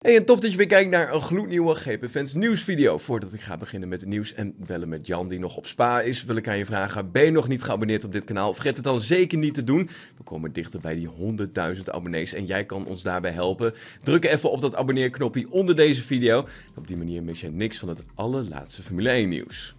Hey, en tof dat je weer kijkt naar een gloednieuwe GP Fans nieuwsvideo. Voordat ik ga beginnen met het nieuws en bellen met Jan die nog op spa is, wil ik aan je vragen, ben je nog niet geabonneerd op dit kanaal? Vergeet het dan zeker niet te doen. We komen dichter bij die 100.000 abonnees en jij kan ons daarbij helpen. Druk even op dat abonneerknopje onder deze video. Op die manier mis je niks van het allerlaatste Formule 1 nieuws.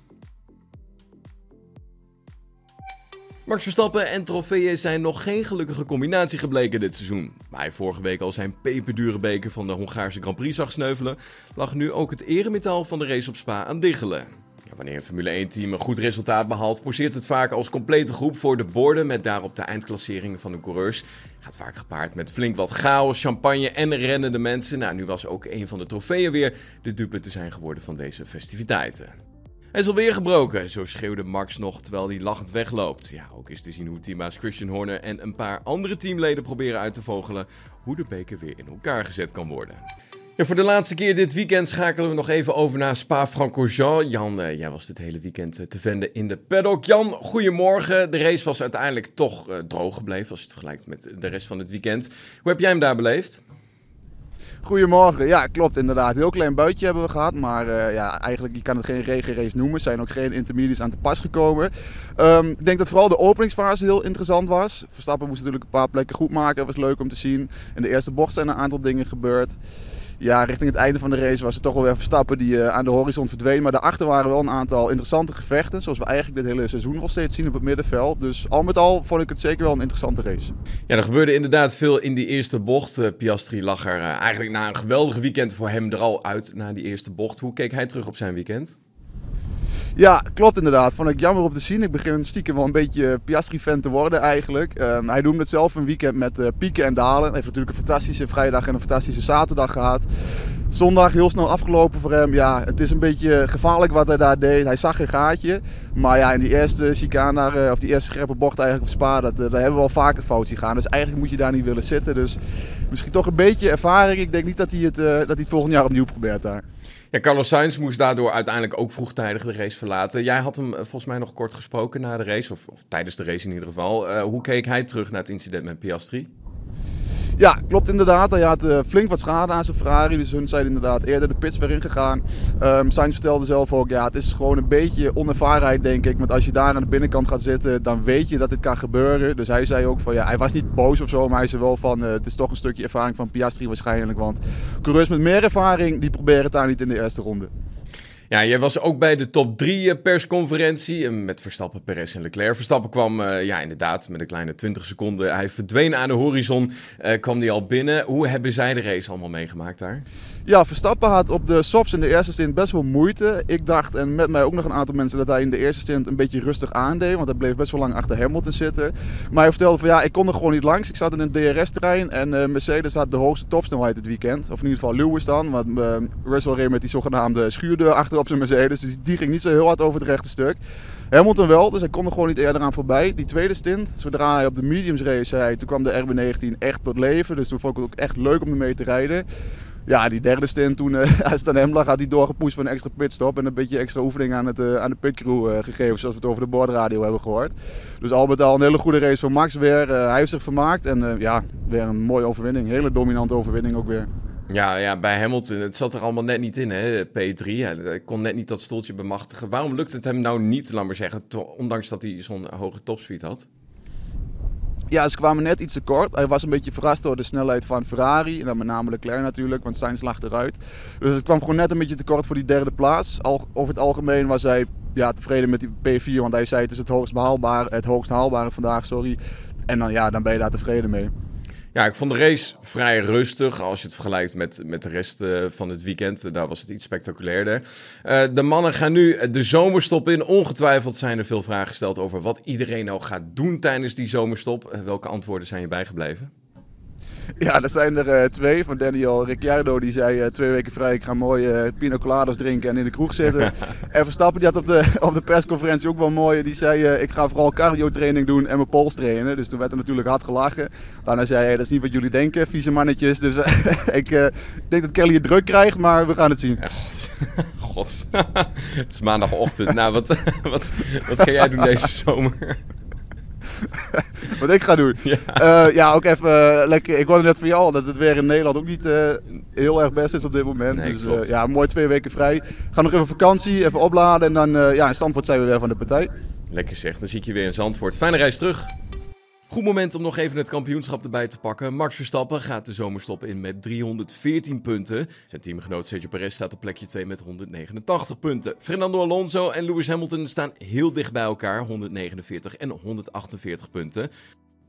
Max Verstappen en trofeeën zijn nog geen gelukkige combinatie gebleken dit seizoen. Waar hij vorige week al zijn peperdure beker van de Hongaarse Grand Prix zag sneuvelen, lag nu ook het eremetaal van de race op Spa aan diggelen. wanneer een Formule 1-team een goed resultaat behaalt, poseert het vaak als complete groep voor de borden met daarop de eindklasseringen van de coureurs. Gaat vaak gepaard met flink wat chaos, champagne en rennende mensen. Nou, nu was ook een van de trofeeën weer de dupe te zijn geworden van deze festiviteiten. Hij is alweer gebroken, zo schreeuwde Max nog terwijl hij lachend wegloopt. Ja, ook is te zien hoe teammaat Christian Horner en een paar andere teamleden proberen uit te vogelen hoe de beker weer in elkaar gezet kan worden. Ja, voor de laatste keer dit weekend schakelen we nog even over naar Spa-Francorchamps. Jan, eh, jij was dit hele weekend eh, te vinden in de paddock. Jan, goedemorgen. De race was uiteindelijk toch uh, droog gebleven als je het vergelijkt met de rest van het weekend. Hoe heb jij hem daar beleefd? Goedemorgen. Ja, klopt inderdaad. Heel klein buitje hebben we gehad. Maar uh, ja, eigenlijk je kan het geen regenrace noemen. Er zijn ook geen intermediates aan te pas gekomen. Um, ik denk dat vooral de openingsfase heel interessant was. Verstappen moest natuurlijk een paar plekken goed maken. Dat was leuk om te zien. In de eerste bocht zijn een aantal dingen gebeurd ja, richting het einde van de race was het toch wel weer Verstappen die uh, aan de horizon verdween. Maar daarachter waren wel een aantal interessante gevechten. Zoals we eigenlijk dit hele seizoen nog steeds zien op het middenveld. Dus al met al vond ik het zeker wel een interessante race. Ja, er gebeurde inderdaad veel in die eerste bocht. Uh, Piastri lag er uh, eigenlijk na een geweldige weekend voor hem er al uit na die eerste bocht. Hoe keek hij terug op zijn weekend? Ja, klopt inderdaad. Vond ik jammer om te zien. Ik begin stiekem wel een beetje Piastri-fan te worden eigenlijk. Um, hij doet het zelf een weekend met uh, pieken en dalen. Hij heeft natuurlijk een fantastische vrijdag en een fantastische zaterdag gehad. Zondag heel snel afgelopen voor hem. Ja, het is een beetje gevaarlijk wat hij daar deed. Hij zag een gaatje. Maar ja, in die eerste chicane, uh, of die eerste scherpe bocht eigenlijk op Spa, dat, uh, daar hebben we wel vaker fout zien gaan. Dus eigenlijk moet je daar niet willen zitten. Dus misschien toch een beetje ervaring. Ik denk niet dat hij het, dat hij het volgend jaar opnieuw probeert daar. Ja, Carlos Sainz moest daardoor uiteindelijk ook vroegtijdig de race verlaten. Jij had hem eh, volgens mij nog kort gesproken na de race, of, of tijdens de race in ieder geval. Hoe keek hij terug naar het incident met Piastri? Ja, klopt inderdaad. Hij had uh, flink wat schade aan zijn Ferrari. Dus hun zijn inderdaad eerder de pits weer ingegaan. Um, Sainz vertelde zelf ook, ja, het is gewoon een beetje onervarenheid denk ik. Want als je daar aan de binnenkant gaat zitten, dan weet je dat dit kan gebeuren. Dus hij zei ook van, ja, hij was niet boos of zo. Maar hij zei wel van, uh, het is toch een stukje ervaring van Piastri waarschijnlijk. Want coureurs met meer ervaring, die proberen het daar niet in de eerste ronde. Ja, jij was ook bij de top 3 eh, persconferentie met Verstappen, Perez en Leclerc. Verstappen kwam uh, ja, inderdaad met een kleine 20 seconden. Hij verdween aan de horizon, uh, kwam hij al binnen. Hoe hebben zij de race allemaal meegemaakt daar? Ja, Verstappen had op de softs in de eerste stint best wel moeite. Ik dacht, en met mij ook nog een aantal mensen, dat hij in de eerste stint een beetje rustig aandeed. Want hij bleef best wel lang achter Hamilton zitten. Maar hij vertelde van ja, ik kon er gewoon niet langs. Ik zat in een DRS-terrein en Mercedes had de hoogste topsnelheid dit weekend. Of in ieder geval Lewis dan. Want Russell reed met die zogenaamde schuurdeur achter op zijn Mercedes. Dus die ging niet zo heel hard over het rechte stuk. Hamilton wel, dus hij kon er gewoon niet eerder aan voorbij. Die tweede stint, zodra hij op de mediums race zei, toen kwam de RB19 echt tot leven. Dus toen vond ik het ook echt leuk om ermee te rijden. Ja, die derde stint toen uh, als hem lag, had hij doorgepoest voor een extra pitstop. En een beetje extra oefening aan, het, uh, aan de pitcrew uh, gegeven, zoals we het over de bordradio hebben gehoord. Dus al met al een hele goede race voor Max weer. hij heeft zich vermaakt en ja, weer een mooie overwinning. Hele dominante overwinning ook weer. Ja, ja, bij Hamilton, het zat er allemaal net niet in, hè, P3. Hij kon net niet dat stoeltje bemachtigen. Waarom lukt het hem nou niet, laat maar zeggen, ondanks dat hij zo'n hoge topspeed had? Ja, ze kwamen net iets te kort. Hij was een beetje verrast door de snelheid van Ferrari. En dan met name Leclerc natuurlijk, want Sainz lag eruit. Dus het kwam gewoon net een beetje te kort voor die derde plaats. Al, over het algemeen was hij ja, tevreden met die P4, want hij zei het is het hoogst behaalbare, het hoogst haalbare vandaag, sorry. En dan, ja, dan ben je daar tevreden mee. Ja, ik vond de race vrij rustig als je het vergelijkt met, met de rest uh, van het weekend. Daar was het iets spectaculairder. Uh, de mannen gaan nu de zomerstop in. Ongetwijfeld zijn er veel vragen gesteld over wat iedereen nou gaat doen tijdens die zomerstop. Welke antwoorden zijn je bijgebleven? Ja, dat zijn er uh, twee. Van Daniel Ricciardo, die zei uh, twee weken vrij, ik ga mooi uh, pina coladas drinken en in de kroeg zitten. en Verstappen, die had op de, op de persconferentie ook wel mooi, die zei, ik ga vooral cardio training doen en mijn pols trainen. Dus toen werd er natuurlijk hard gelachen. Daarna zei hij, dat is niet wat jullie denken, vieze mannetjes. Dus ik denk dat Kelly het druk krijgt, maar we gaan het zien. God, het is maandagochtend. nou, wat, wat, wat ga jij doen deze zomer? wat ik ga doen. Ja, uh, ja ook even lekker. Ik hoorde net van jou dat het weer in Nederland ook niet heel erg best is op dit moment. Nee, dus ja, mooi twee weken vrij. Ga nog even vakantie, even opladen en dan ja, in Zandvoort zijn we weer van de partij. Lekker zeg, dan zie ik je weer in Zandvoort. Fijne reis terug. Goed moment om nog even het kampioenschap erbij te pakken. Max Verstappen gaat de zomerstop in met 314 punten. Zijn teamgenoot Sergio Perez staat op plekje 2 met 189 punten. Fernando Alonso en Lewis Hamilton staan heel dicht bij elkaar, 149 en 148 punten.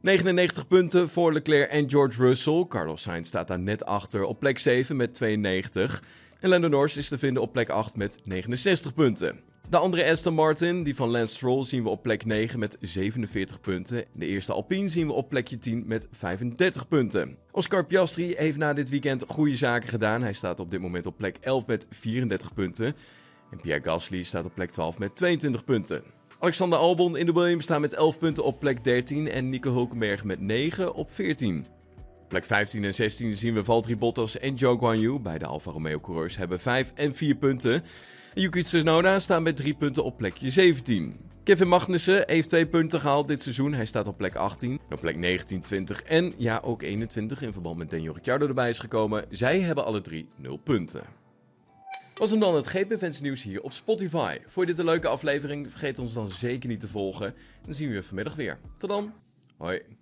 99 punten voor Leclerc en George Russell. Carlos Sainz staat daar net achter op plek 7 met 92. En Lando Norris is te vinden op plek 8 met 69 punten. De andere Aston Martin, die van Lance Stroll, zien we op plek 9 met 47 punten. De eerste Alpine zien we op plekje 10 met 35 punten. Oscar Piastri heeft na dit weekend goede zaken gedaan. Hij staat op dit moment op plek 11 met 34 punten. En Pierre Gasly staat op plek 12 met 22 punten. Alexander Albon in de Williams staat met 11 punten op plek 13 en Nico Hulkenberg met 9 op 14. Plek 15 en 16 zien we Valtteri Bottas en Joe Guan Yu. Beide Alfa Romeo coureurs hebben 5 en 4 punten. Yuki Tsunoda staat met 3 punten op plekje 17. Kevin Magnussen heeft 2 punten gehaald dit seizoen. Hij staat op plek 18, op plek 19, 20 en ja ook 21 in verband met Daniel Ricciardo erbij is gekomen. Zij hebben alle drie 0 punten. Was hem dan het GP nieuws hier op Spotify. Vond je dit een leuke aflevering? Vergeet ons dan zeker niet te volgen. Dan zien we je vanmiddag weer. Tot dan. Hoi.